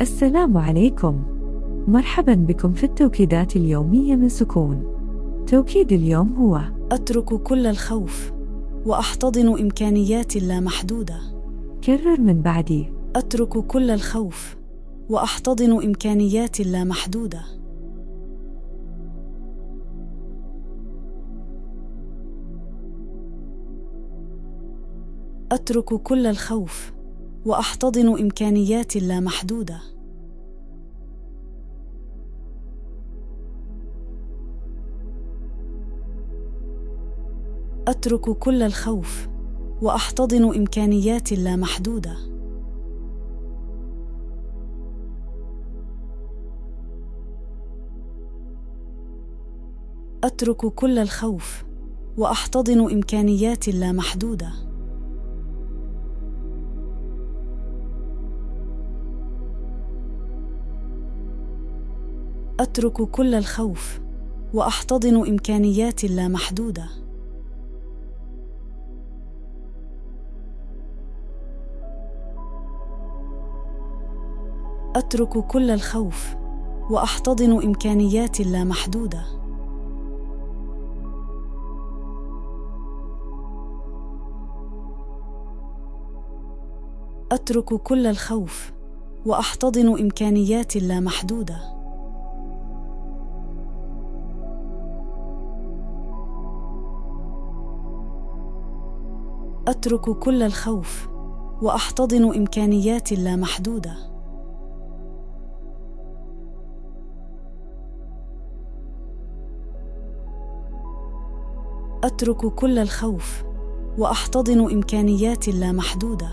السلام عليكم. مرحبا بكم في التوكيدات اليومية من سكون. توكيد اليوم هو أترك كل الخوف وأحتضن إمكانيات اللامحدوده كرر من بعدي أترك كل الخوف وأحتضن إمكانيات اللامحدوده أترك كل الخوف وأحتضن إمكانيات اللامحدوده أترك كل الخوف وأحتضن امكانيات اللامحدودة. أترك كل الخوف وأحتضن امكانيات اللامحدودة. أترك كل الخوف وأحتضن امكانيات اللامحدودة. أترك كل الخوف وأحتضن امكانيات اللامحدودة. أترك كل الخوف وأحتضن امكانيات اللامحدودة. أترك كل الخوف وأحتضن امكانيات اللامحدودة. أترك كل الخوف وأحتضن إمكانيات اللامحدوده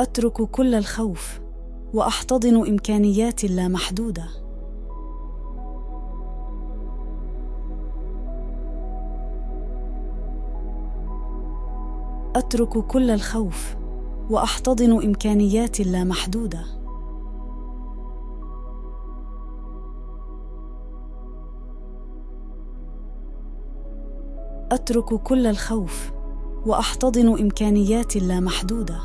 أترك كل الخوف وأحتضن إمكانيات اللامحدوده أترك كل الخوف وأحتضن إمكانيات اللامحدوده أترك كل الخوف وأحتضن إمكانيات اللامحدوده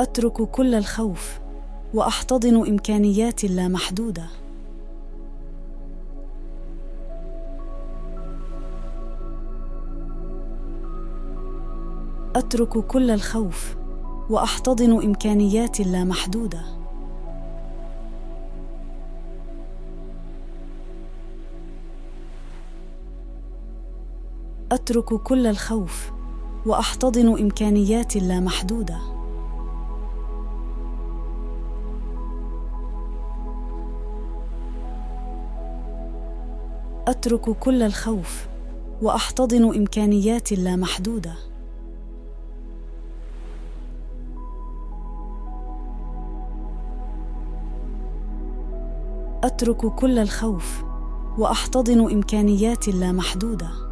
أترك كل الخوف وأحتضن إمكانيات اللامحدوده أترك كل الخوف وأحتضن إمكانيات اللامحدوده أترك كل الخوف وأحتضن إمكانيات اللامحدوده أترك كل الخوف وأحتضن إمكانيات اللامحدوده أترك كل الخوف وأحتضن إمكانيات اللامحدوده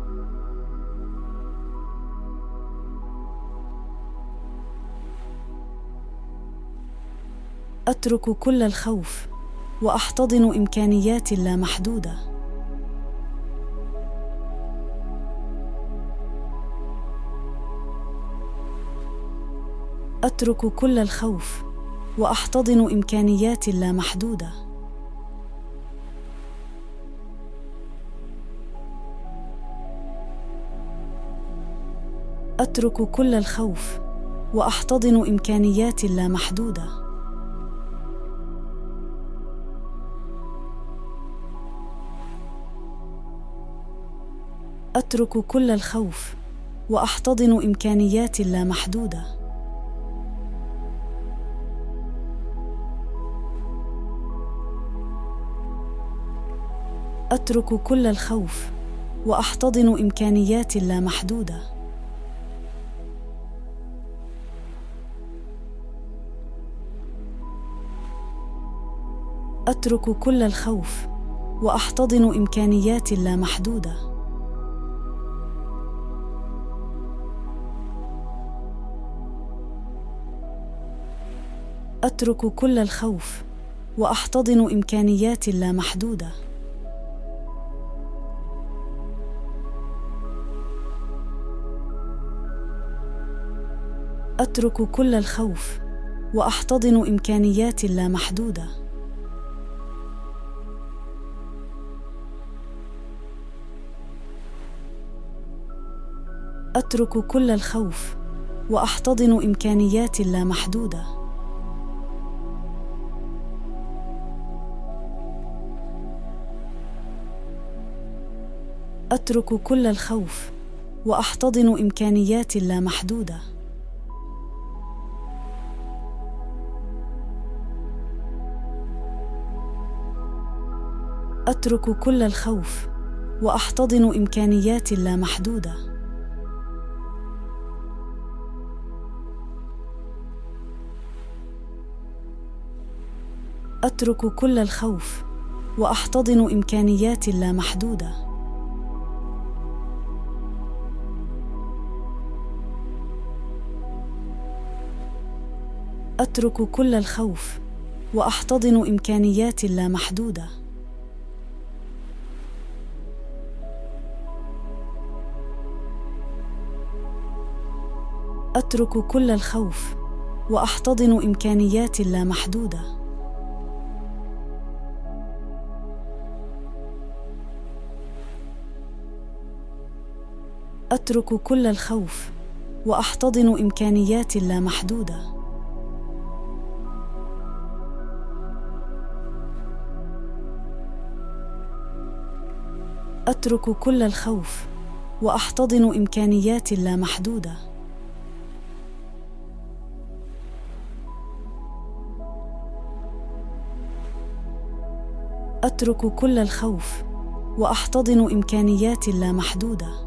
أترك كل الخوف وأحتضن امكانيات اللامحدودة. أترك كل الخوف وأحتضن امكانيات اللامحدودة. أترك كل الخوف وأحتضن امكانيات اللامحدودة. أترك كل الخوف وأحتضن امكانيات اللامحدودة. أترك كل الخوف وأحتضن امكانيات اللامحدودة. أترك كل الخوف وأحتضن امكانيات اللامحدودة. أترك كل الخوف وأحتضن إمكانيات لا محدودة. أترك كل الخوف وأحتضن إمكانيات لا محدودة. أترك كل الخوف وأحتضن إمكانيات لا أترك كل الخوف وأحتضن إمكانيات لا محدودة. أترك كل الخوف وأحتضن إمكانيات لا محدودة. أترك كل الخوف وأحتضن إمكانيات لا أترك كل الخوف وأحتضن إمكانيات لا محدودة. أترك كل الخوف وأحتضن إمكانيات لا محدودة. أترك كل الخوف وأحتضن إمكانيات لا أترك كل الخوف وأحتضن امكانيات لا محدوده أترك كل الخوف وأحتضن امكانيات لا محدوده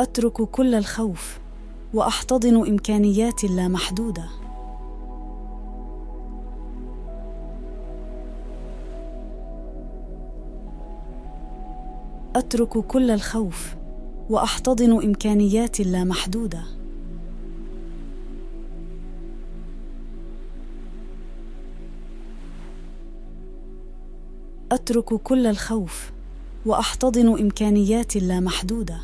أترك كل الخوف وأحتضن امكانيات لا أترك كل الخوف وأحتضن امكانيات لا محدوده أترك كل الخوف وأحتضن امكانيات لا محدوده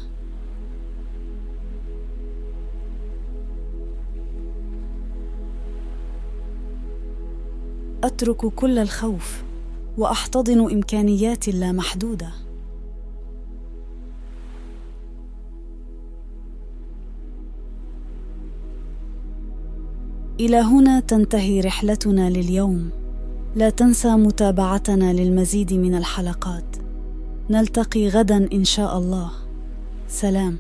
أترك كل الخوف وأحتضن امكانيات لا إلى هنا تنتهي رحلتنا لليوم. لا تنسى متابعتنا للمزيد من الحلقات. نلتقي غدا إن شاء الله. سلام.